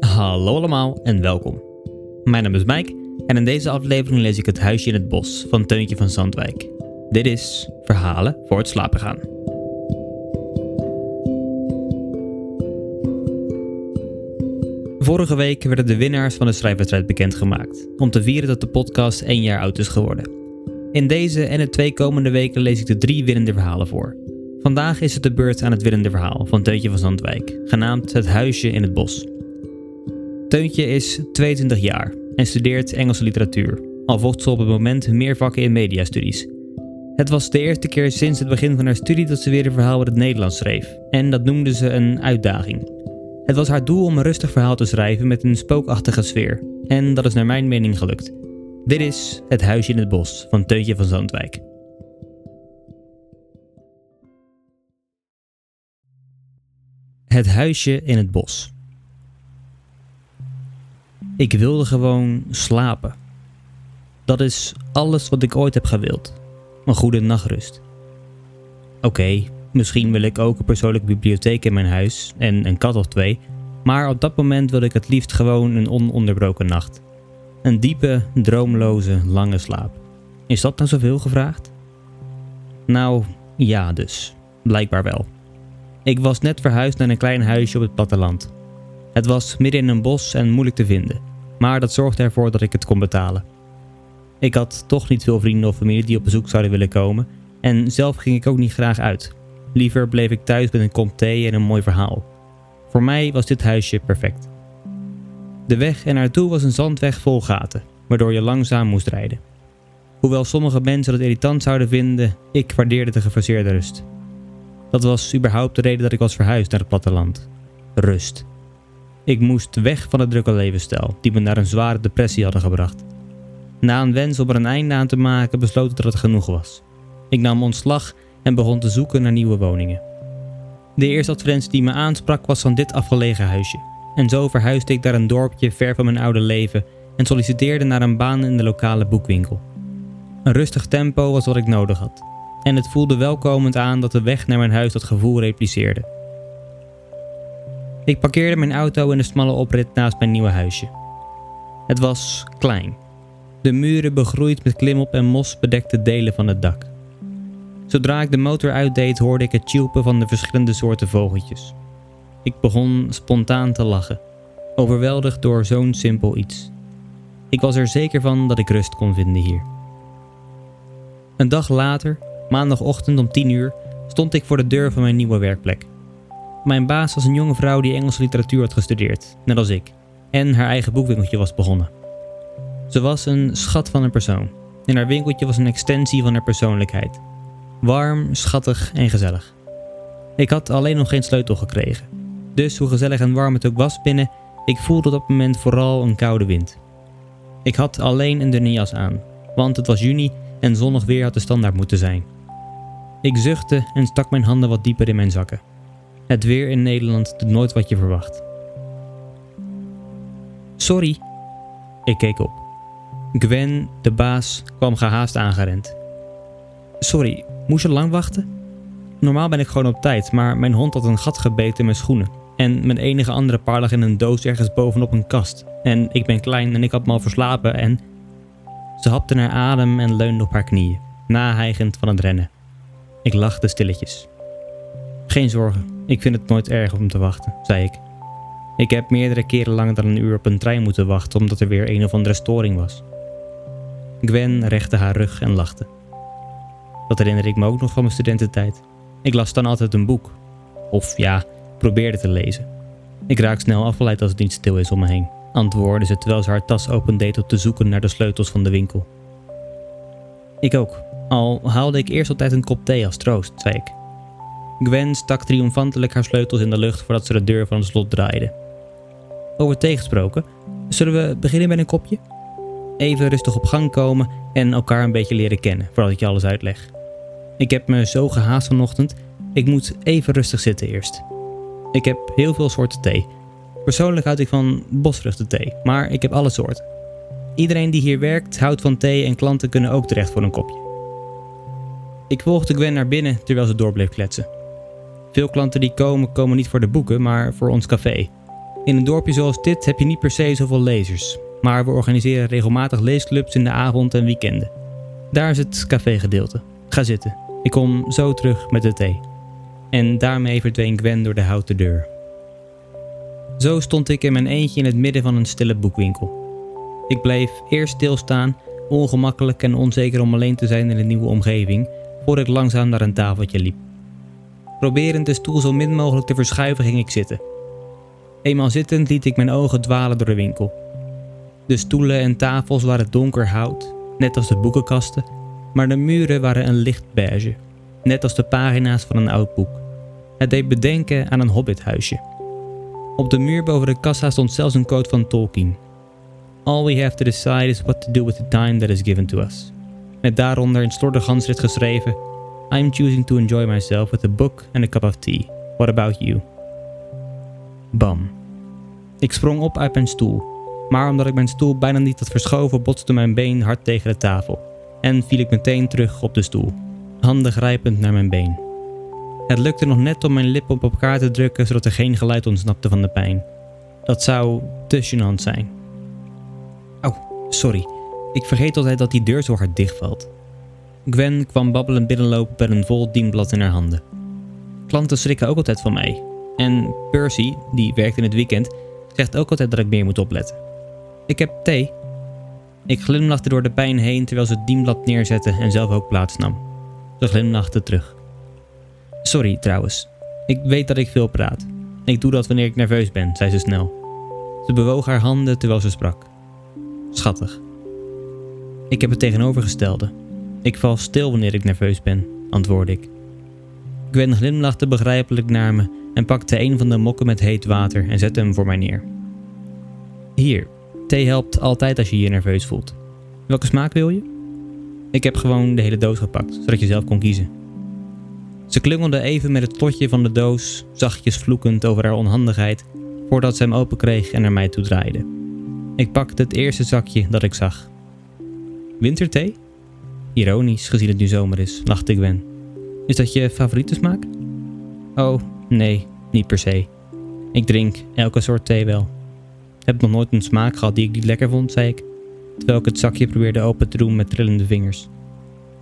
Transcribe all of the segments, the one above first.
Hallo allemaal en welkom. Mijn naam is Mike en in deze aflevering lees ik Het Huisje in het Bos van Teuntje van Zandwijk. Dit is Verhalen voor het slapen gaan. Vorige week werden de winnaars van de schrijfwedstrijd bekendgemaakt, om te vieren dat de podcast één jaar oud is geworden. In deze en de twee komende weken lees ik de drie winnende verhalen voor. Vandaag is het de beurt aan het winnende verhaal van Teuntje van Zandwijk, genaamd Het Huisje in het Bos. Teuntje is 22 jaar en studeert Engelse literatuur, al volgt ze op het moment meer vakken in mediastudies. Het was de eerste keer sinds het begin van haar studie dat ze weer een verhaal in het Nederlands schreef, en dat noemde ze een uitdaging. Het was haar doel om een rustig verhaal te schrijven met een spookachtige sfeer, en dat is naar mijn mening gelukt. Dit is Het Huisje in het Bos van Teuntje van Zandwijk. Het Huisje in het Bos. Ik wilde gewoon slapen. Dat is alles wat ik ooit heb gewild. Een goede nachtrust. Oké, misschien wil ik ook een persoonlijke bibliotheek in mijn huis en een kat of twee, maar op dat moment wil ik het liefst gewoon een ononderbroken nacht. Een diepe, droomloze, lange slaap. Is dat nou zoveel gevraagd? Nou, ja dus. Blijkbaar wel. Ik was net verhuisd naar een klein huisje op het platteland. Het was midden in een bos en moeilijk te vinden, maar dat zorgde ervoor dat ik het kon betalen. Ik had toch niet veel vrienden of familie die op bezoek zouden willen komen en zelf ging ik ook niet graag uit. Liever bleef ik thuis met een kop thee en een mooi verhaal. Voor mij was dit huisje perfect. De weg er naartoe was een zandweg vol gaten, waardoor je langzaam moest rijden. Hoewel sommige mensen het irritant zouden vinden, ik waardeerde de gefaseerde rust. Dat was überhaupt de reden dat ik was verhuisd naar het platteland. Rust. Ik moest weg van het drukke levensstijl, die me naar een zware depressie hadden gebracht. Na een wens om er een einde aan te maken, besloot ik dat het genoeg was. Ik nam ontslag en begon te zoeken naar nieuwe woningen. De eerste advertentie die me aansprak was van dit afgelegen huisje. En zo verhuisde ik naar een dorpje ver van mijn oude leven en solliciteerde naar een baan in de lokale boekwinkel. Een rustig tempo was wat ik nodig had. En het voelde welkomend aan dat de weg naar mijn huis dat gevoel repliceerde. Ik parkeerde mijn auto in de smalle oprit naast mijn nieuwe huisje. Het was klein. De muren begroeid met klimop en mos bedekte delen van het dak. Zodra ik de motor uitdeed hoorde ik het tjilpen van de verschillende soorten vogeltjes. Ik begon spontaan te lachen, overweldigd door zo'n simpel iets. Ik was er zeker van dat ik rust kon vinden hier. Een dag later, maandagochtend om 10 uur, stond ik voor de deur van mijn nieuwe werkplek. Mijn baas was een jonge vrouw die Engelse literatuur had gestudeerd, net als ik, en haar eigen boekwinkeltje was begonnen. Ze was een schat van een persoon. En haar winkeltje was een extensie van haar persoonlijkheid. Warm, schattig en gezellig. Ik had alleen nog geen sleutel gekregen. Dus hoe gezellig en warm het ook was binnen, ik voelde op dat moment vooral een koude wind. Ik had alleen een dunne jas aan, want het was juni en zonnig weer had de standaard moeten zijn. Ik zuchtte en stak mijn handen wat dieper in mijn zakken. Het weer in Nederland doet nooit wat je verwacht. Sorry. Ik keek op. Gwen, de baas, kwam gehaast aangerend. Sorry, moest je lang wachten? Normaal ben ik gewoon op tijd, maar mijn hond had een gat gebeten in mijn schoenen. En mijn enige andere paar lag in een doos ergens bovenop een kast. En ik ben klein en ik had me al verslapen en... Ze hapte naar adem en leunde op haar knieën, nahijgend van het rennen. Ik lachte stilletjes. Geen zorgen, ik vind het nooit erg om te wachten, zei ik. Ik heb meerdere keren langer dan een uur op een trein moeten wachten omdat er weer een of andere storing was. Gwen rechte haar rug en lachte. Dat herinner ik me ook nog van mijn studententijd. Ik las dan altijd een boek. Of ja, probeerde te lezen. Ik raak snel afgeleid als het niet stil is om me heen, antwoordde ze terwijl ze haar tas opendeed om te zoeken naar de sleutels van de winkel. Ik ook, al haalde ik eerst altijd een kop thee als troost, zei ik. Gwen stak triomfantelijk haar sleutels in de lucht voordat ze de deur van het slot draaide. Over gesproken, zullen we beginnen met een kopje? Even rustig op gang komen en elkaar een beetje leren kennen voordat ik je alles uitleg. Ik heb me zo gehaast vanochtend, ik moet even rustig zitten eerst. Ik heb heel veel soorten thee. Persoonlijk houd ik van bosvruchtenthee, maar ik heb alle soorten. Iedereen die hier werkt houdt van thee en klanten kunnen ook terecht voor een kopje. Ik volgde Gwen naar binnen terwijl ze door bleef kletsen. Veel klanten die komen, komen niet voor de boeken, maar voor ons café. In een dorpje zoals dit heb je niet per se zoveel lezers, maar we organiseren regelmatig leesclubs in de avond en weekenden. Daar is het cafégedeelte. Ga zitten. Ik kom zo terug met de thee. En daarmee verdween Gwen door de houten deur. Zo stond ik in mijn eentje in het midden van een stille boekwinkel. Ik bleef eerst stilstaan, ongemakkelijk en onzeker om alleen te zijn in een nieuwe omgeving, voordat ik langzaam naar een tafeltje liep. Proberend de stoel zo min mogelijk te verschuiven ging ik zitten. Eenmaal zittend liet ik mijn ogen dwalen door de winkel. De stoelen en tafels waren donker hout, net als de boekenkasten, maar de muren waren een licht beige, net als de pagina's van een oud boek. Het deed bedenken aan een hobbithuisje. Op de muur boven de kassa stond zelfs een quote van Tolkien. All we have to decide is what to do with the time that is given to us. Met daaronder in slordig handschrift geschreven: I'm choosing to enjoy myself with a book and a cup of tea. What about you? Bam. Ik sprong op uit mijn stoel, maar omdat ik mijn stoel bijna niet had verschoven, botste mijn been hard tegen de tafel en viel ik meteen terug op de stoel, handen grijpend naar mijn been. Het lukte nog net om mijn lippen op elkaar te drukken zodat er geen geluid ontsnapte van de pijn. Dat zou te gênant zijn. Oh, sorry. Ik vergeet altijd dat die deur zo hard dichtvalt. Gwen kwam babbelend binnenlopen met een vol dienblad in haar handen. Klanten schrikken ook altijd van mij. En Percy, die werkt in het weekend, zegt ook altijd dat ik meer moet opletten. Ik heb thee. Ik glimlachte door de pijn heen terwijl ze het dienblad neerzette en zelf ook plaatsnam. Ze glimlachte terug. Sorry trouwens. Ik weet dat ik veel praat. Ik doe dat wanneer ik nerveus ben, zei ze snel. Ze bewoog haar handen terwijl ze sprak. Schattig. Ik heb het tegenovergestelde. Ik val stil wanneer ik nerveus ben, antwoordde ik. Gwen glimlachte begrijpelijk naar me en pakte een van de mokken met heet water en zette hem voor mij neer. Hier, thee helpt altijd als je je nerveus voelt. Welke smaak wil je? Ik heb gewoon de hele doos gepakt, zodat je zelf kon kiezen. Ze klungelde even met het potje van de doos, zachtjes vloekend over haar onhandigheid, voordat ze hem open kreeg en naar mij toe draaide. Ik pakte het eerste zakje dat ik zag. Winterthee? Ironisch, gezien het nu zomer is, lachte Gwen. Is dat je favoriete smaak? Oh, nee, niet per se. Ik drink elke soort thee wel. Heb nog nooit een smaak gehad die ik niet lekker vond, zei ik, terwijl ik het zakje probeerde open te doen met trillende vingers.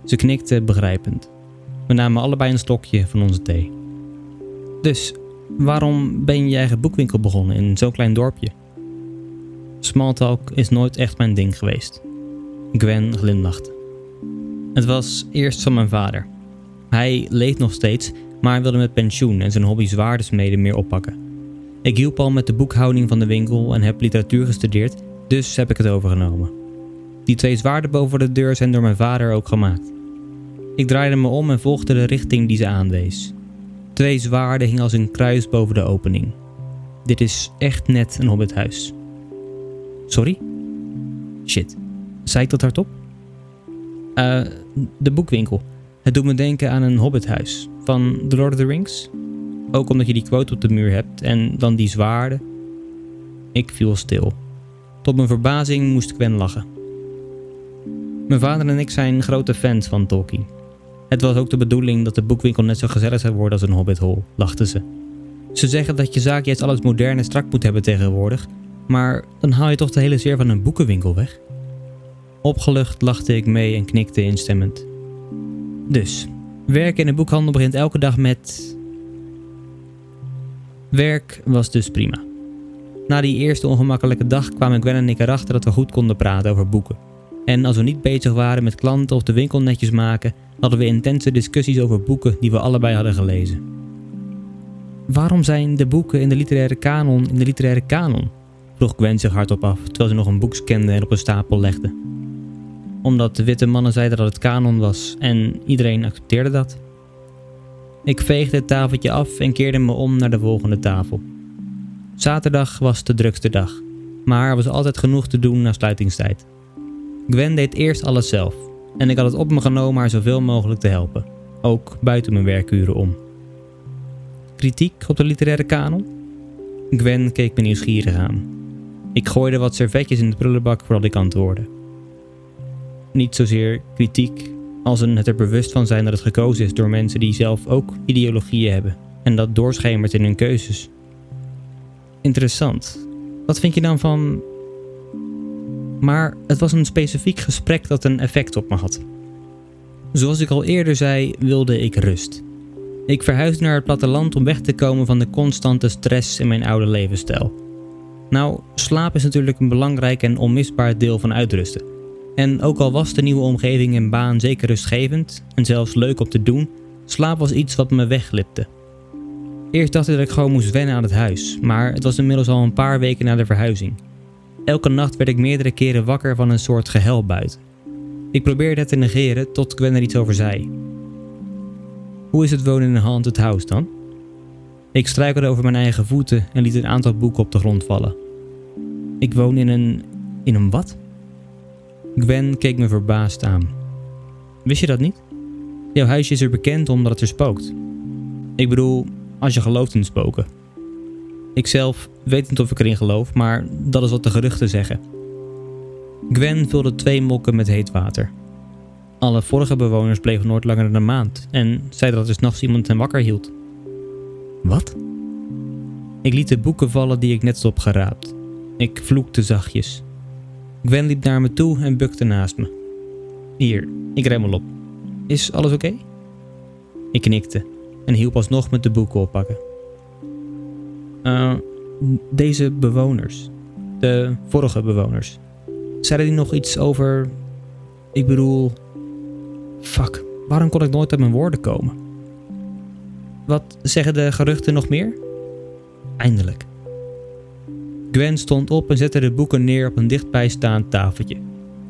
Ze knikte begrijpend. We namen allebei een stokje van onze thee. Dus, waarom ben je je eigen boekwinkel begonnen in zo'n klein dorpje? Smalltalk is nooit echt mijn ding geweest. Gwen glimlachte. Het was eerst van mijn vader. Hij leeft nog steeds, maar wilde met pensioen en zijn hobby zwaardesmeden meer oppakken. Ik hielp al met de boekhouding van de winkel en heb literatuur gestudeerd, dus heb ik het overgenomen. Die twee zwaarden boven de deur zijn door mijn vader ook gemaakt. Ik draaide me om en volgde de richting die ze aanwees. Twee zwaarden hingen als een kruis boven de opening. Dit is echt net een hobbithuis. Sorry? Shit. Zei ik dat hardop? Eh, de boekwinkel. Het doet me denken aan een hobbithuis. Van The Lord of the Rings. Ook omdat je die quote op de muur hebt en dan die zwaarden. Ik viel stil. Tot mijn verbazing moest Gwen lachen. Mijn vader en ik zijn grote fans van Tolkien. Het was ook de bedoeling dat de boekwinkel net zo gezellig zou worden als een hobbithol, lachte ze. Ze zeggen dat je zaak juist alles modern en strak moet hebben tegenwoordig, maar dan haal je toch de hele sfeer van een boekenwinkel weg? Opgelucht lachte ik mee en knikte instemmend. Dus, werk in een boekhandel begint elke dag met. Werk was dus prima. Na die eerste ongemakkelijke dag kwamen Gwen en ik erachter dat we goed konden praten over boeken. En als we niet bezig waren met klanten of de winkel netjes maken, hadden we intense discussies over boeken die we allebei hadden gelezen. Waarom zijn de boeken in de literaire kanon in de literaire kanon? vroeg Gwen zich hardop af, terwijl ze nog een boek scande en op een stapel legde. Omdat de witte mannen zeiden dat het kanon was en iedereen accepteerde dat. Ik veegde het tafeltje af en keerde me om naar de volgende tafel. Zaterdag was de drukste dag, maar er was altijd genoeg te doen na sluitingstijd. Gwen deed eerst alles zelf en ik had het op me genomen haar zoveel mogelijk te helpen, ook buiten mijn werkuren om. Kritiek op de literaire kanon? Gwen keek me nieuwsgierig aan. Ik gooide wat servetjes in de prullenbak voordat ik antwoordde. Niet zozeer kritiek als een het er bewust van zijn dat het gekozen is door mensen die zelf ook ideologieën hebben en dat doorschemert in hun keuzes. Interessant. Wat vind je dan van. Maar het was een specifiek gesprek dat een effect op me had. Zoals ik al eerder zei, wilde ik rust. Ik verhuisde naar het platteland om weg te komen van de constante stress in mijn oude levensstijl. Nou, slaap is natuurlijk een belangrijk en onmisbaar deel van uitrusten. En ook al was de nieuwe omgeving en baan zeker rustgevend en zelfs leuk om te doen, slaap was iets wat me weglipte. Eerst dacht ik dat ik gewoon moest wennen aan het huis, maar het was inmiddels al een paar weken na de verhuizing. Elke nacht werd ik meerdere keren wakker van een soort gehuil buiten. Ik probeerde het te negeren tot Gwen er iets over zei. Hoe is het wonen in een haunted house dan? Ik struikelde over mijn eigen voeten en liet een aantal boeken op de grond vallen. Ik woon in een. in een wat? Gwen keek me verbaasd aan. Wist je dat niet? Jouw huisje is er bekend omdat het er spookt. Ik bedoel, als je gelooft in spoken. Ikzelf weet niet of ik erin geloof, maar dat is wat de geruchten zeggen. Gwen vulde twee mokken met heet water. Alle vorige bewoners bleven nooit langer dan een maand en zeiden dat er s'nachts iemand hen wakker hield. Wat? Ik liet de boeken vallen die ik net had opgeraapt. Ik vloekte zachtjes. Gwen liep naar me toe en bukte naast me. Hier, ik rem al op. Is alles oké? Ik knikte en hielp alsnog met de boeken oppakken. Uh, deze bewoners, de vorige bewoners, zeiden die nog iets over. Ik bedoel. Fuck, waarom kon ik nooit uit mijn woorden komen? Wat zeggen de geruchten nog meer? Eindelijk. Gwen stond op en zette de boeken neer op een dichtbijstaand tafeltje.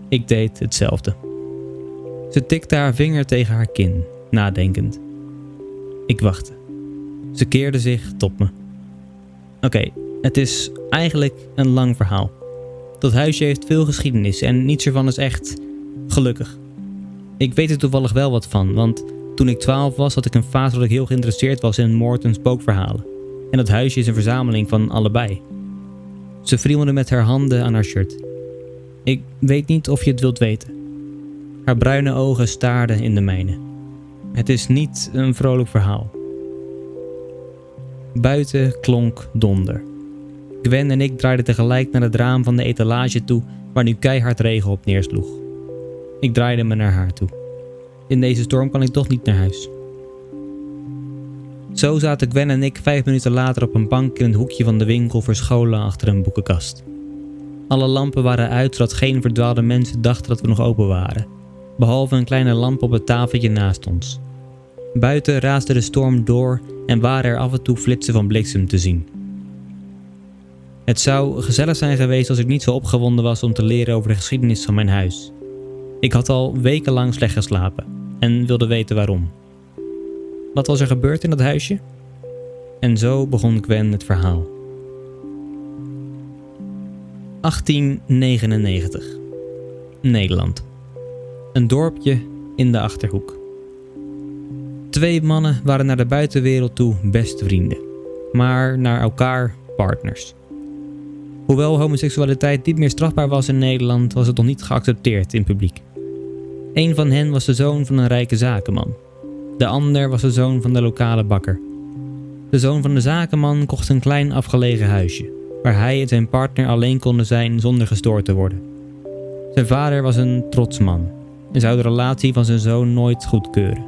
Ik deed hetzelfde. Ze tikte haar vinger tegen haar kin, nadenkend. Ik wachtte. Ze keerde zich tot me. Oké, het is eigenlijk een lang verhaal. Dat huisje heeft veel geschiedenis en niets ervan is echt gelukkig. Ik weet er toevallig wel wat van, want toen ik 12 was had ik een fase dat ik heel geïnteresseerd was in moord- en spookverhalen. En dat huisje is een verzameling van allebei. Ze friemelde met haar handen aan haar shirt. Ik weet niet of je het wilt weten. Haar bruine ogen staarden in de mijne. Het is niet een vrolijk verhaal. Buiten klonk donder. Gwen en ik draaiden tegelijk naar het raam van de etalage toe, waar nu keihard regen op neersloeg. Ik draaide me naar haar toe. In deze storm kan ik toch niet naar huis. Zo zaten Gwen en ik vijf minuten later op een bank in een hoekje van de winkel verscholen achter een boekenkast. Alle lampen waren uit zodat geen verdwaalde mensen dachten dat we nog open waren, behalve een kleine lamp op het tafeltje naast ons. Buiten raasde de storm door en waren er af en toe flitsen van bliksem te zien. Het zou gezellig zijn geweest als ik niet zo opgewonden was om te leren over de geschiedenis van mijn huis. Ik had al wekenlang slecht geslapen en wilde weten waarom. Wat was er gebeurd in dat huisje? En zo begon Gwen het verhaal. 1899. Nederland. Een dorpje in de achterhoek. Twee mannen waren naar de buitenwereld toe beste vrienden, maar naar elkaar partners. Hoewel homoseksualiteit niet meer strafbaar was in Nederland, was het nog niet geaccepteerd in publiek. Een van hen was de zoon van een rijke zakenman. De ander was de zoon van de lokale bakker. De zoon van de zakenman kocht een klein afgelegen huisje, waar hij en zijn partner alleen konden zijn zonder gestoord te worden. Zijn vader was een trots man en zou de relatie van zijn zoon nooit goedkeuren.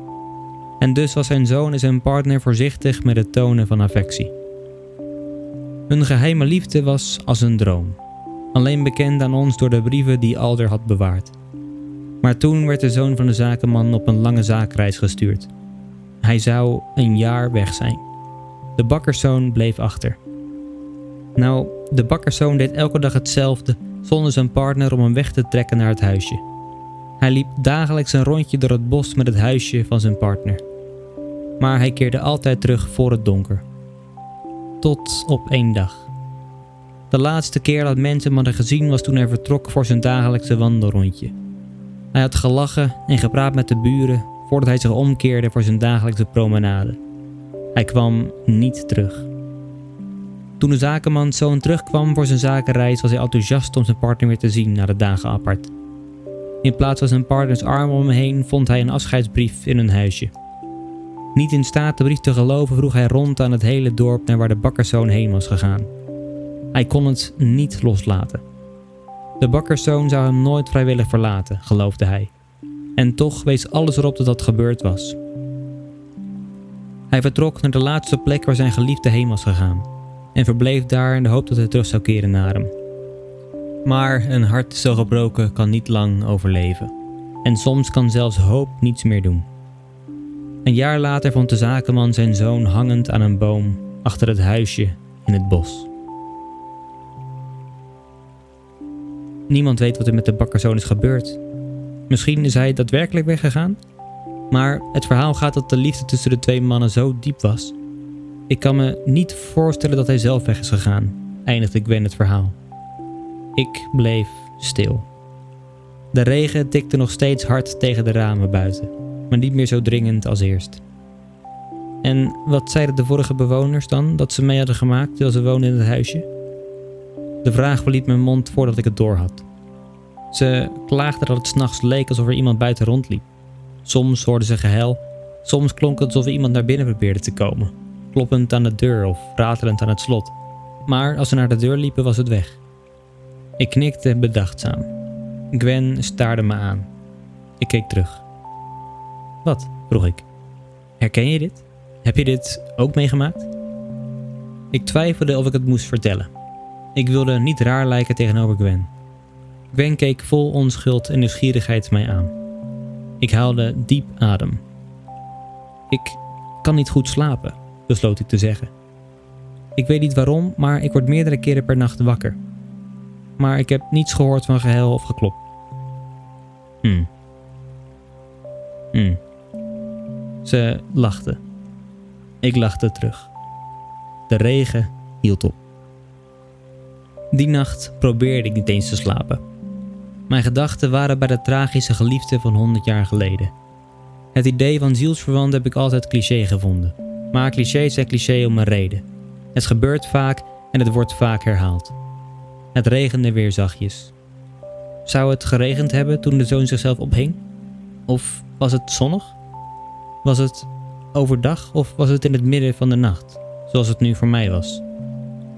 En dus was zijn zoon en zijn partner voorzichtig met het tonen van affectie. Hun geheime liefde was als een droom, alleen bekend aan ons door de brieven die Alder had bewaard. Maar toen werd de zoon van de zakenman op een lange zaakreis gestuurd. Hij zou een jaar weg zijn. De bakkerszoon bleef achter. Nou, de bakkerszoon deed elke dag hetzelfde zonder zijn partner om hem weg te trekken naar het huisje. Hij liep dagelijks een rondje door het bos met het huisje van zijn partner. Maar hij keerde altijd terug voor het donker. Tot op één dag. De laatste keer dat mensen hem hadden gezien was toen hij vertrok voor zijn dagelijkse wandelrondje. Hij had gelachen en gepraat met de buren voordat hij zich omkeerde voor zijn dagelijkse promenade. Hij kwam niet terug. Toen de zakenman zoon terugkwam voor zijn zakenreis was hij enthousiast om zijn partner weer te zien na de dagen apart. In plaats van zijn partners arm om hem heen vond hij een afscheidsbrief in een huisje. Niet in staat de brief te geloven vroeg hij rond aan het hele dorp naar waar de bakkerszoon heen was gegaan. Hij kon het niet loslaten. De bakkerszoon zou hem nooit vrijwillig verlaten, geloofde hij. En toch wees alles erop dat dat gebeurd was. Hij vertrok naar de laatste plek waar zijn geliefde heen was gegaan en verbleef daar in de hoop dat hij terug zou keren naar hem. Maar een hart zo gebroken kan niet lang overleven. En soms kan zelfs hoop niets meer doen. Een jaar later vond de zakenman zijn zoon hangend aan een boom achter het huisje in het bos. Niemand weet wat er met de bakkerzoon is gebeurd. Misschien is hij daadwerkelijk weggegaan? Maar het verhaal gaat dat de liefde tussen de twee mannen zo diep was. Ik kan me niet voorstellen dat hij zelf weg is gegaan, eindigde Gwen het verhaal. Ik bleef stil. De regen tikte nog steeds hard tegen de ramen buiten, maar niet meer zo dringend als eerst. En wat zeiden de vorige bewoners dan dat ze mee hadden gemaakt terwijl ze woonden in het huisje? De vraag verliet mijn mond voordat ik het doorhad. Ze klaagden dat het s'nachts leek alsof er iemand buiten rondliep. Soms hoorden ze gehuil, soms klonk het alsof iemand naar binnen probeerde te komen, kloppend aan de deur of ratelend aan het slot. Maar als ze naar de deur liepen, was het weg. Ik knikte bedachtzaam. Gwen staarde me aan. Ik keek terug. Wat? vroeg ik. Herken je dit? Heb je dit ook meegemaakt? Ik twijfelde of ik het moest vertellen. Ik wilde niet raar lijken tegenover Gwen. Gwen keek vol onschuld en nieuwsgierigheid mij aan. Ik haalde diep adem. Ik kan niet goed slapen, besloot ik te zeggen. Ik weet niet waarom, maar ik word meerdere keren per nacht wakker. Maar ik heb niets gehoord van gehuil of geklop. Hmm. Hmm. Ze lachte. Ik lachte terug. De regen hield op. Die nacht probeerde ik niet eens te slapen. Mijn gedachten waren bij de tragische geliefde van 100 jaar geleden. Het idee van zielsverwant heb ik altijd cliché gevonden. Maar clichés zijn cliché om een reden. Het gebeurt vaak en het wordt vaak herhaald. Het regende weer zachtjes. Zou het geregend hebben toen de zoon zichzelf ophing? Of was het zonnig? Was het overdag of was het in het midden van de nacht, zoals het nu voor mij was?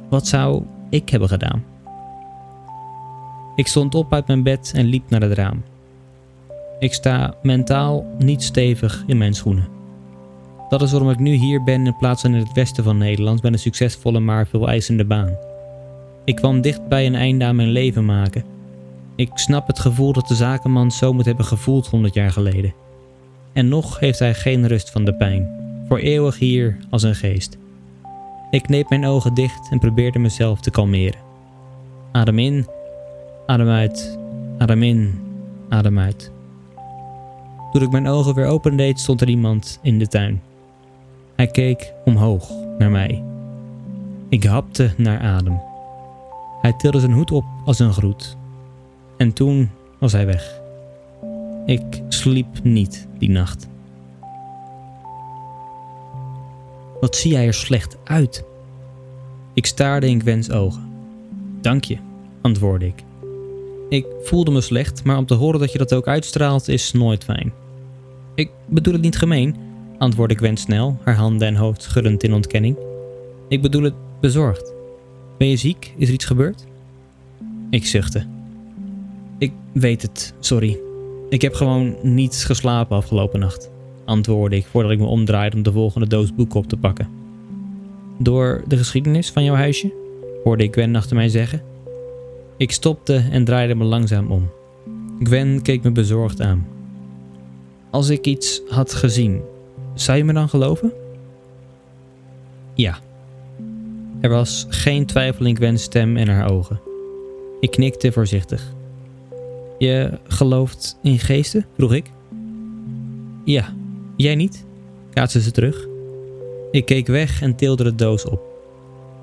Wat zou ik hebben gedaan? Ik stond op uit mijn bed en liep naar het raam. Ik sta mentaal niet stevig in mijn schoenen. Dat is waarom ik nu hier ben in plaats van in het westen van Nederland bij een succesvolle maar veel eisende baan. Ik kwam dichtbij een einde aan mijn leven maken. Ik snap het gevoel dat de zakenman zo moet hebben gevoeld 100 jaar geleden. En nog heeft hij geen rust van de pijn, voor eeuwig hier als een geest. Ik kneep mijn ogen dicht en probeerde mezelf te kalmeren. Adem in Adem uit, adem in, adem uit. Toen ik mijn ogen weer opendeed, stond er iemand in de tuin. Hij keek omhoog naar mij. Ik hapte naar adem. Hij tilde zijn hoed op als een groet. En toen was hij weg. Ik sliep niet die nacht. Wat zie jij er slecht uit? Ik staarde in Gwens ogen. Dank je, antwoordde ik. Ik voelde me slecht, maar om te horen dat je dat ook uitstraalt is nooit fijn. Ik bedoel het niet gemeen, antwoordde Gwen snel, haar handen en hoofd schuddend in ontkenning. Ik bedoel het bezorgd. Ben je ziek? Is er iets gebeurd? Ik zuchtte. Ik weet het, sorry. Ik heb gewoon niet geslapen afgelopen nacht, antwoordde ik voordat ik me omdraaide om de volgende doos boeken op te pakken. Door de geschiedenis van jouw huisje? hoorde ik Gwen achter mij zeggen. Ik stopte en draaide me langzaam om. Gwen keek me bezorgd aan. Als ik iets had gezien, zou je me dan geloven? Ja. Er was geen twijfel in Gwen's stem en haar ogen. Ik knikte voorzichtig. Je gelooft in geesten? vroeg ik. Ja, jij niet? kaatste ze terug. Ik keek weg en tilde de doos op.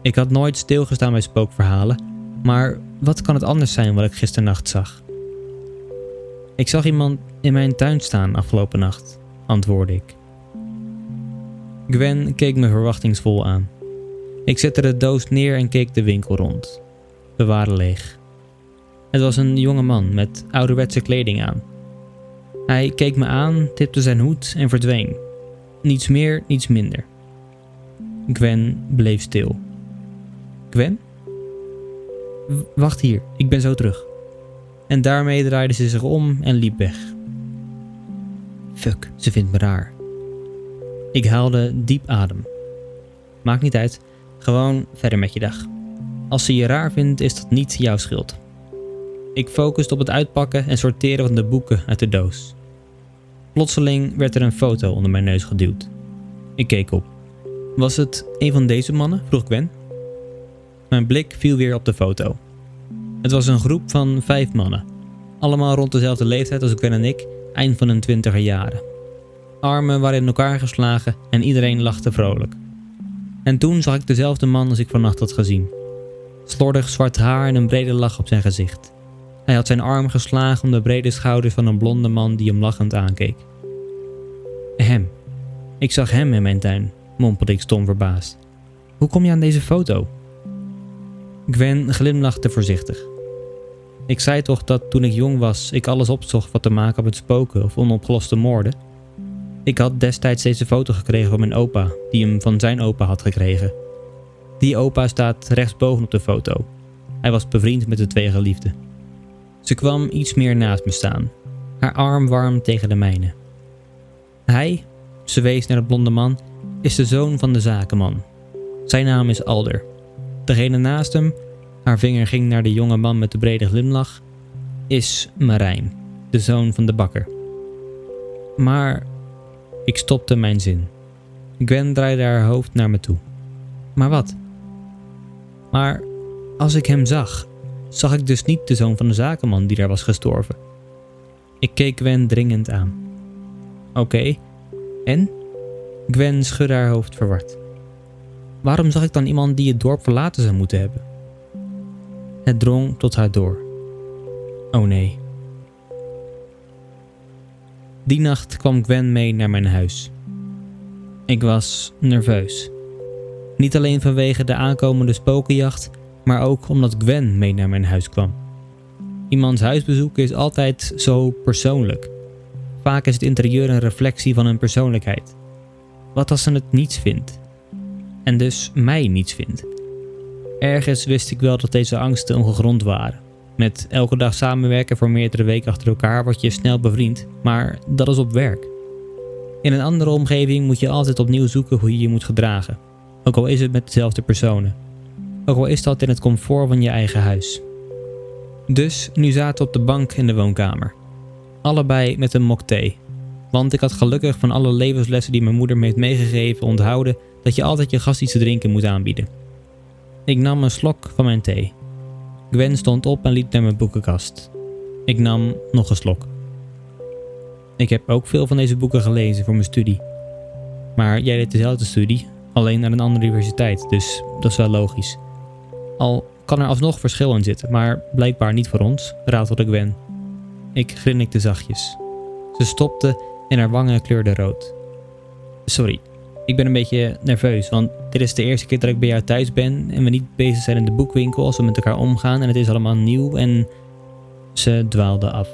Ik had nooit stilgestaan bij spookverhalen, maar wat kan het anders zijn wat ik gisternacht zag? Ik zag iemand in mijn tuin staan afgelopen nacht, antwoordde ik. Gwen keek me verwachtingsvol aan. Ik zette de doos neer en keek de winkel rond. We waren leeg. Het was een jonge man met ouderwetse kleding aan. Hij keek me aan, tipte zijn hoed en verdween. Niets meer, niets minder. Gwen bleef stil. Gwen? Wacht hier, ik ben zo terug. En daarmee draaide ze zich om en liep weg. Fuck, ze vindt me raar. Ik haalde diep adem. Maakt niet uit, gewoon verder met je dag. Als ze je raar vindt, is dat niet jouw schuld. Ik focuste op het uitpakken en sorteren van de boeken uit de doos. Plotseling werd er een foto onder mijn neus geduwd. Ik keek op. Was het een van deze mannen? vroeg Gwen. Mijn blik viel weer op de foto. Het was een groep van vijf mannen. Allemaal rond dezelfde leeftijd als Gwen en ik, eind van hun twintiger jaren. Armen waren in elkaar geslagen en iedereen lachte vrolijk. En toen zag ik dezelfde man als ik vannacht had gezien. Slordig zwart haar en een brede lach op zijn gezicht. Hij had zijn arm geslagen om de brede schouders van een blonde man die hem lachend aankeek. Hem. Ik zag hem in mijn tuin, mompelde ik stom verbaasd. Hoe kom je aan deze foto? Gwen glimlachte voorzichtig. Ik zei toch dat toen ik jong was, ik alles opzocht wat te maken had met spoken of onopgeloste moorden? Ik had destijds deze foto gekregen van mijn opa, die hem van zijn opa had gekregen. Die opa staat rechtsboven op de foto. Hij was bevriend met de twee geliefden. Ze kwam iets meer naast me staan, haar arm warm tegen de mijne. Hij, ze wees naar de blonde man, is de zoon van de zakenman. Zijn naam is Alder. Degene naast hem, haar vinger ging naar de jonge man met de brede glimlach, is Marijn, de zoon van de bakker. Maar ik stopte mijn zin. Gwen draaide haar hoofd naar me toe. Maar wat? Maar als ik hem zag, zag ik dus niet de zoon van de zakenman die daar was gestorven. Ik keek Gwen dringend aan. Oké, en? Gwen schudde haar hoofd verward. Waarom zag ik dan iemand die het dorp verlaten zou moeten hebben? Het drong tot haar door. Oh nee. Die nacht kwam Gwen mee naar mijn huis. Ik was nerveus. Niet alleen vanwege de aankomende spokenjacht, maar ook omdat Gwen mee naar mijn huis kwam. Iemands huisbezoek is altijd zo persoonlijk. Vaak is het interieur een reflectie van hun persoonlijkheid. Wat als ze het niets vindt? En dus mij niets vindt. Ergens wist ik wel dat deze angsten ongegrond waren. Met elke dag samenwerken voor meerdere weken achter elkaar word je snel bevriend, maar dat is op werk. In een andere omgeving moet je altijd opnieuw zoeken hoe je je moet gedragen, ook al is het met dezelfde personen. Ook al is dat in het comfort van je eigen huis. Dus nu zaten we op de bank in de woonkamer. Allebei met een mok thee. Want ik had gelukkig van alle levenslessen die mijn moeder me heeft meegegeven onthouden dat je altijd je gast iets te drinken moet aanbieden. Ik nam een slok van mijn thee. Gwen stond op en liep naar mijn boekenkast. Ik nam nog een slok. Ik heb ook veel van deze boeken gelezen voor mijn studie. Maar jij deed dezelfde studie, alleen aan een andere universiteit, dus dat is wel logisch. Al kan er alsnog verschil in zitten, maar blijkbaar niet voor ons, ratelde Gwen. Ik grinnikte zachtjes. Ze stopte en haar wangen kleurden rood. Sorry, ik ben een beetje nerveus, want dit is de eerste keer dat ik bij jou thuis ben en we niet bezig zijn in de boekwinkel als we met elkaar omgaan en het is allemaal nieuw en... Ze dwaalde af.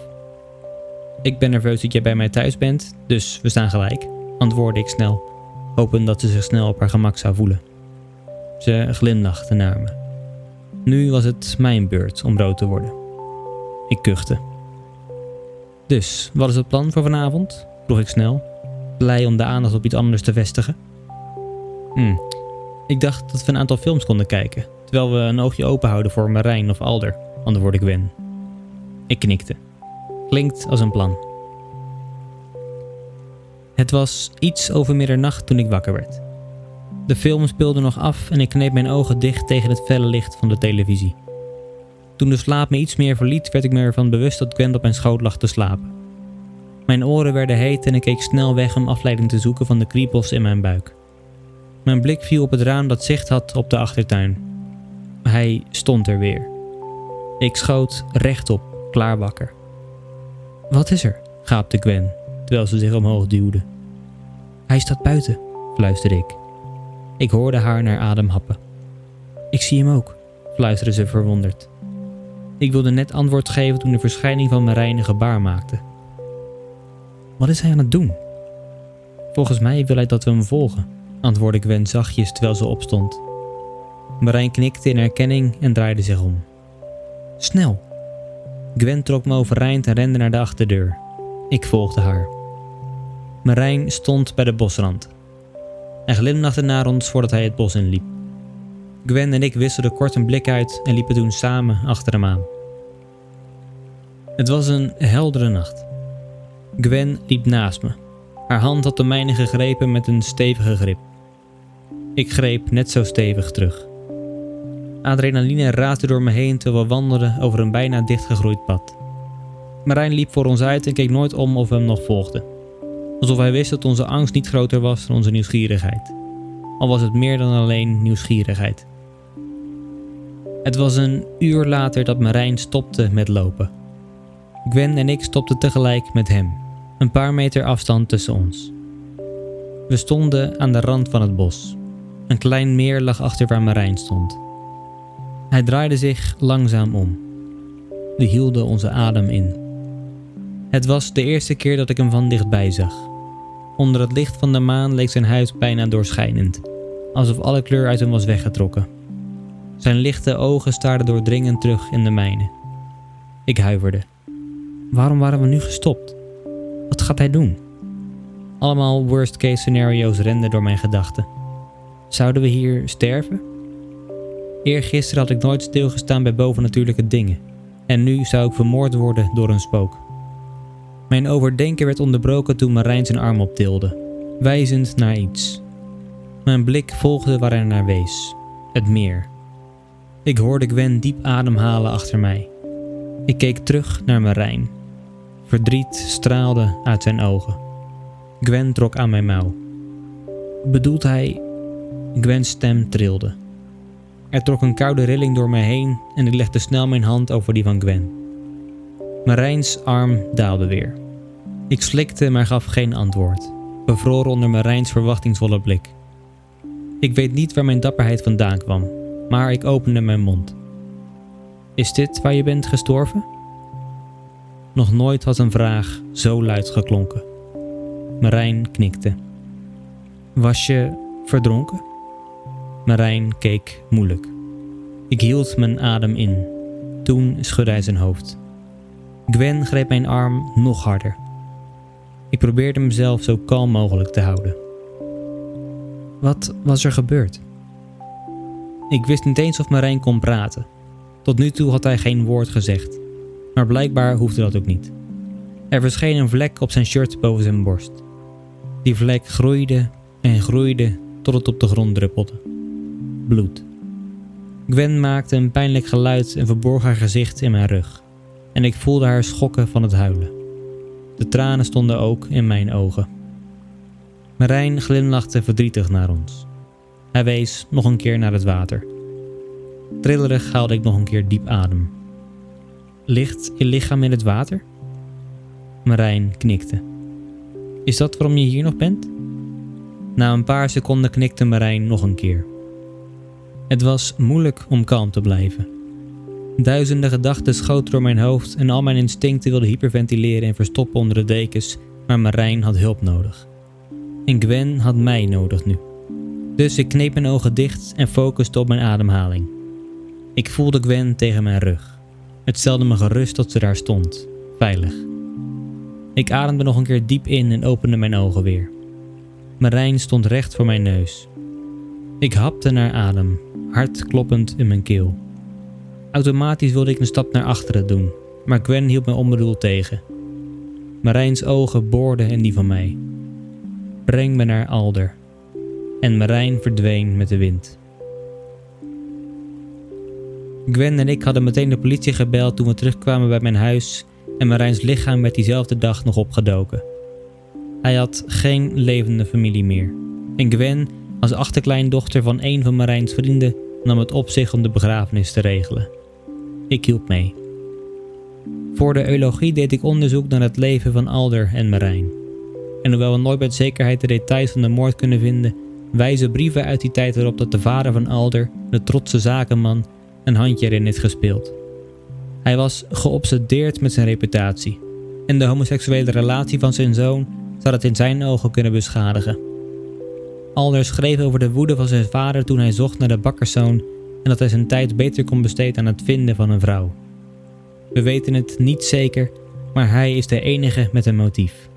Ik ben nerveus dat jij bij mij thuis bent, dus we staan gelijk, antwoordde ik snel, hopend dat ze zich snel op haar gemak zou voelen. Ze glimlachte naar me. Nu was het mijn beurt om rood te worden. Ik kuchte. Dus, wat is het plan voor vanavond? vroeg ik snel, blij om de aandacht op iets anders te vestigen. Hm, ik dacht dat we een aantal films konden kijken, terwijl we een oogje open houden voor Marijn of Alder, antwoordde Gwen. Ik knikte. Klinkt als een plan. Het was iets over middernacht toen ik wakker werd. De film speelde nog af en ik kneep mijn ogen dicht tegen het felle licht van de televisie. Toen de slaap me iets meer verliet, werd ik me ervan bewust dat Gwen op mijn schoot lag te slapen. Mijn oren werden heet en ik keek snel weg om afleiding te zoeken van de kriebels in mijn buik. Mijn blik viel op het raam dat zicht had op de achtertuin. Hij stond er weer. Ik schoot rechtop, klaar wakker. Wat is er? gaapte Gwen, terwijl ze zich omhoog duwde. Hij staat buiten, fluisterde ik. Ik hoorde haar naar adem happen. Ik zie hem ook, fluisterde ze verwonderd. Ik wilde net antwoord geven toen de verschijning van Marijn een gebaar maakte. Wat is hij aan het doen? Volgens mij wil hij dat we hem volgen, antwoordde Gwen zachtjes terwijl ze opstond. Marijn knikte in herkenning en draaide zich om. Snel! Gwen trok me overeind en rende naar de achterdeur. Ik volgde haar. Marijn stond bij de bosrand. Hij glimlachte naar ons voordat hij het bos inliep. Gwen en ik wisselden kort een blik uit en liepen toen samen achter hem aan. Het was een heldere nacht. Gwen liep naast me. Haar hand had de mijne gegrepen met een stevige grip. Ik greep net zo stevig terug. Adrenaline raasde door me heen terwijl we wandelden over een bijna dichtgegroeid pad. Marijn liep voor ons uit en keek nooit om of we hem nog volgden. Alsof hij wist dat onze angst niet groter was dan onze nieuwsgierigheid. Al was het meer dan alleen nieuwsgierigheid. Het was een uur later dat Marijn stopte met lopen. Gwen en ik stopten tegelijk met hem, een paar meter afstand tussen ons. We stonden aan de rand van het bos. Een klein meer lag achter waar Marijn stond. Hij draaide zich langzaam om. We hielden onze adem in. Het was de eerste keer dat ik hem van dichtbij zag. Onder het licht van de maan leek zijn huid bijna doorschijnend, alsof alle kleur uit hem was weggetrokken. Zijn lichte ogen staarden doordringend terug in de mijne. Ik huiverde. Waarom waren we nu gestopt? Wat gaat hij doen? Allemaal worst case scenario's renden door mijn gedachten. Zouden we hier sterven? Eergisteren had ik nooit stilgestaan bij bovennatuurlijke dingen. En nu zou ik vermoord worden door een spook. Mijn overdenken werd onderbroken toen Marijn zijn arm optilde, wijzend naar iets. Mijn blik volgde waar hij naar wees: het meer. Ik hoorde Gwen diep ademhalen achter mij. Ik keek terug naar Marijn. Verdriet straalde uit zijn ogen. Gwen trok aan mijn mouw. Bedoelt hij. Gwen's stem trilde. Er trok een koude rilling door mij heen en ik legde snel mijn hand over die van Gwen. Marijns arm daalde weer. Ik slikte, maar gaf geen antwoord, bevroren onder Marijns verwachtingsvolle blik. Ik weet niet waar mijn dapperheid vandaan kwam, maar ik opende mijn mond. Is dit waar je bent gestorven? Nog nooit had een vraag zo luid geklonken. Marijn knikte. Was je verdronken? Marijn keek moeilijk. Ik hield mijn adem in. Toen schudde hij zijn hoofd. Gwen greep mijn arm nog harder. Ik probeerde mezelf zo kalm mogelijk te houden. Wat was er gebeurd? Ik wist niet eens of Marijn kon praten. Tot nu toe had hij geen woord gezegd, maar blijkbaar hoefde dat ook niet. Er verscheen een vlek op zijn shirt boven zijn borst. Die vlek groeide en groeide tot het op de grond druppelde. Bloed. Gwen maakte een pijnlijk geluid en verborg haar gezicht in mijn rug. En ik voelde haar schokken van het huilen. De tranen stonden ook in mijn ogen. Marijn glimlachte verdrietig naar ons. Hij wees nog een keer naar het water. Trillerig haalde ik nog een keer diep adem. Ligt je lichaam in het water? Marijn knikte. Is dat waarom je hier nog bent? Na een paar seconden knikte Marijn nog een keer. Het was moeilijk om kalm te blijven. Duizenden gedachten schoten door mijn hoofd en al mijn instincten wilden hyperventileren en verstoppen onder de dekens, maar Marijn had hulp nodig. En Gwen had mij nodig nu. Dus ik kneep mijn ogen dicht en focuste op mijn ademhaling. Ik voelde Gwen tegen mijn rug. Het stelde me gerust dat ze daar stond, veilig. Ik ademde nog een keer diep in en opende mijn ogen weer. Marijn stond recht voor mijn neus. Ik hapte naar adem, hard kloppend in mijn keel. Automatisch wilde ik een stap naar achteren doen, maar Gwen hield me onbedoeld tegen. Marijns ogen boorden in die van mij. Breng me naar Alder. En Marijn verdween met de wind. Gwen en ik hadden meteen de politie gebeld toen we terugkwamen bij mijn huis en Marijns lichaam werd diezelfde dag nog opgedoken. Hij had geen levende familie meer. En Gwen, als achterkleindochter van een van Marijns vrienden, nam het op zich om de begrafenis te regelen. Ik hielp mee. Voor de eulogie deed ik onderzoek naar het leven van Alder en Marijn. En hoewel we nooit met zekerheid de details van de moord kunnen vinden, wijzen brieven uit die tijd erop dat de vader van Alder, de trotse zakenman, een handje erin heeft gespeeld. Hij was geobsedeerd met zijn reputatie en de homoseksuele relatie van zijn zoon zou het in zijn ogen kunnen beschadigen. Alder schreef over de woede van zijn vader toen hij zocht naar de bakkerszoon en dat hij zijn tijd beter kon besteden aan het vinden van een vrouw. We weten het niet zeker, maar hij is de enige met een motief.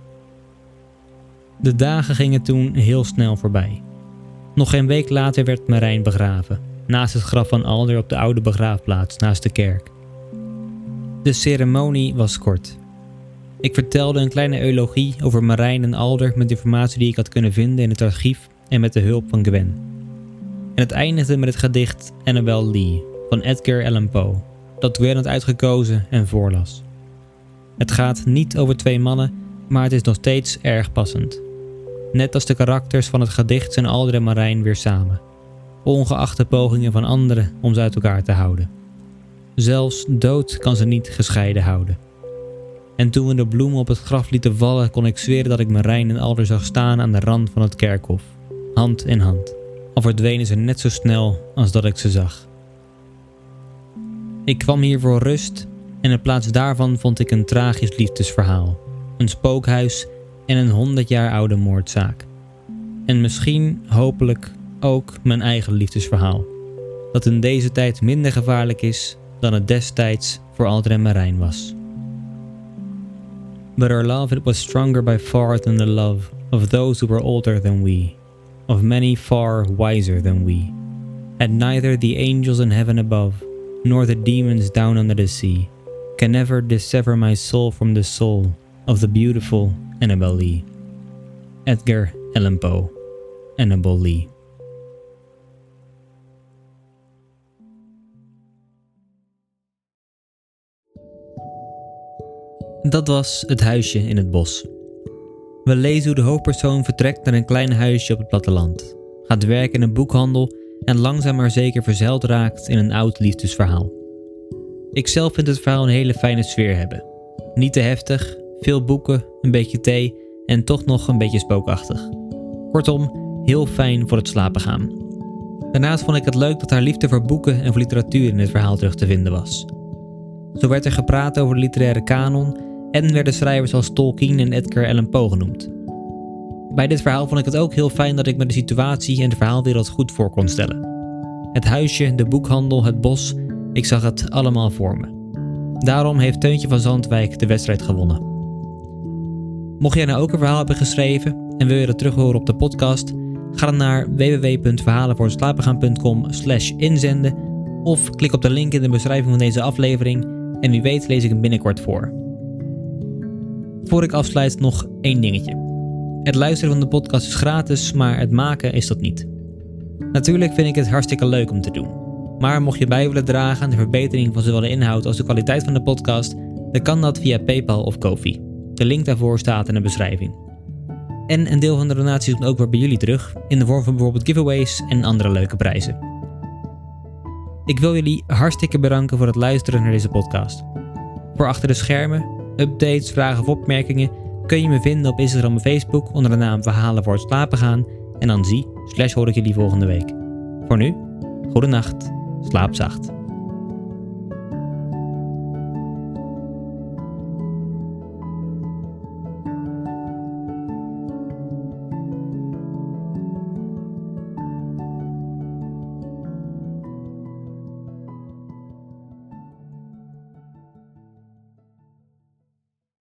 De dagen gingen toen heel snel voorbij. Nog geen week later werd Marijn begraven, naast het graf van Alder op de oude begraafplaats naast de kerk. De ceremonie was kort. Ik vertelde een kleine eulogie over Marijn en Alder met informatie die ik had kunnen vinden in het archief en met de hulp van Gwen. En het eindigde met het gedicht Annabel Lee van Edgar Allan Poe, dat Gwen had uitgekozen en voorlas. Het gaat niet over twee mannen, maar het is nog steeds erg passend. Net als de karakters van het gedicht zijn Alder en Marijn weer samen, ongeacht de pogingen van anderen om ze uit elkaar te houden. Zelfs dood kan ze niet gescheiden houden. En toen we de bloemen op het graf lieten vallen, kon ik zweren dat ik Marijn en Alder zag staan aan de rand van het kerkhof, hand in hand. Al verdwenen ze net zo snel als dat ik ze zag. Ik kwam hier voor rust en in plaats daarvan vond ik een tragisch liefdesverhaal, een spookhuis en een honderd jaar oude moordzaak. En misschien, hopelijk, ook mijn eigen liefdesverhaal, dat in deze tijd minder gevaarlijk is dan het destijds voor Alder en Marijn was. But our love it was stronger by far than the love of those who were older than we, of many far wiser than we. And neither the angels in heaven above, nor the demons down under the sea, can ever dissever my soul from the soul of the beautiful Annabel Lee. Edgar Allan Poe, Annabel Lee. Dat was Het Huisje in het Bos. We lezen hoe de hoofdpersoon vertrekt naar een klein huisje op het platteland, gaat werken in een boekhandel en langzaam maar zeker verzeild raakt in een oud liefdesverhaal. Ik zelf vind het verhaal een hele fijne sfeer hebben. Niet te heftig, veel boeken, een beetje thee en toch nog een beetje spookachtig. Kortom, heel fijn voor het slapen gaan. Daarnaast vond ik het leuk dat haar liefde voor boeken en voor literatuur in het verhaal terug te vinden was. Zo werd er gepraat over de literaire kanon en werden schrijvers als Tolkien en Edgar Allan Poe genoemd. Bij dit verhaal vond ik het ook heel fijn dat ik me de situatie en de verhaalwereld goed voor kon stellen. Het huisje, de boekhandel, het bos, ik zag het allemaal voor me. Daarom heeft Teuntje van Zandwijk de wedstrijd gewonnen. Mocht jij nou ook een verhaal hebben geschreven en wil je dat terug horen op de podcast, ga dan naar www.verhalenvoorslapengaan.com slash inzenden of klik op de link in de beschrijving van deze aflevering en wie weet lees ik hem binnenkort voor. Voor ik afsluit nog één dingetje. Het luisteren van de podcast is gratis, maar het maken is dat niet. Natuurlijk vind ik het hartstikke leuk om te doen. Maar mocht je bij willen dragen aan de verbetering van zowel de inhoud als de kwaliteit van de podcast, dan kan dat via PayPal of Kofi. De link daarvoor staat in de beschrijving. En een deel van de donaties komt ook weer bij jullie terug, in de vorm van bijvoorbeeld giveaways en andere leuke prijzen. Ik wil jullie hartstikke bedanken voor het luisteren naar deze podcast. Voor achter de schermen updates, vragen of opmerkingen kun je me vinden op Instagram en Facebook onder de naam Verhalen voor het slapen gaan. En dan zie, slash hoor ik jullie volgende week. Voor nu, goede nacht, slaap zacht.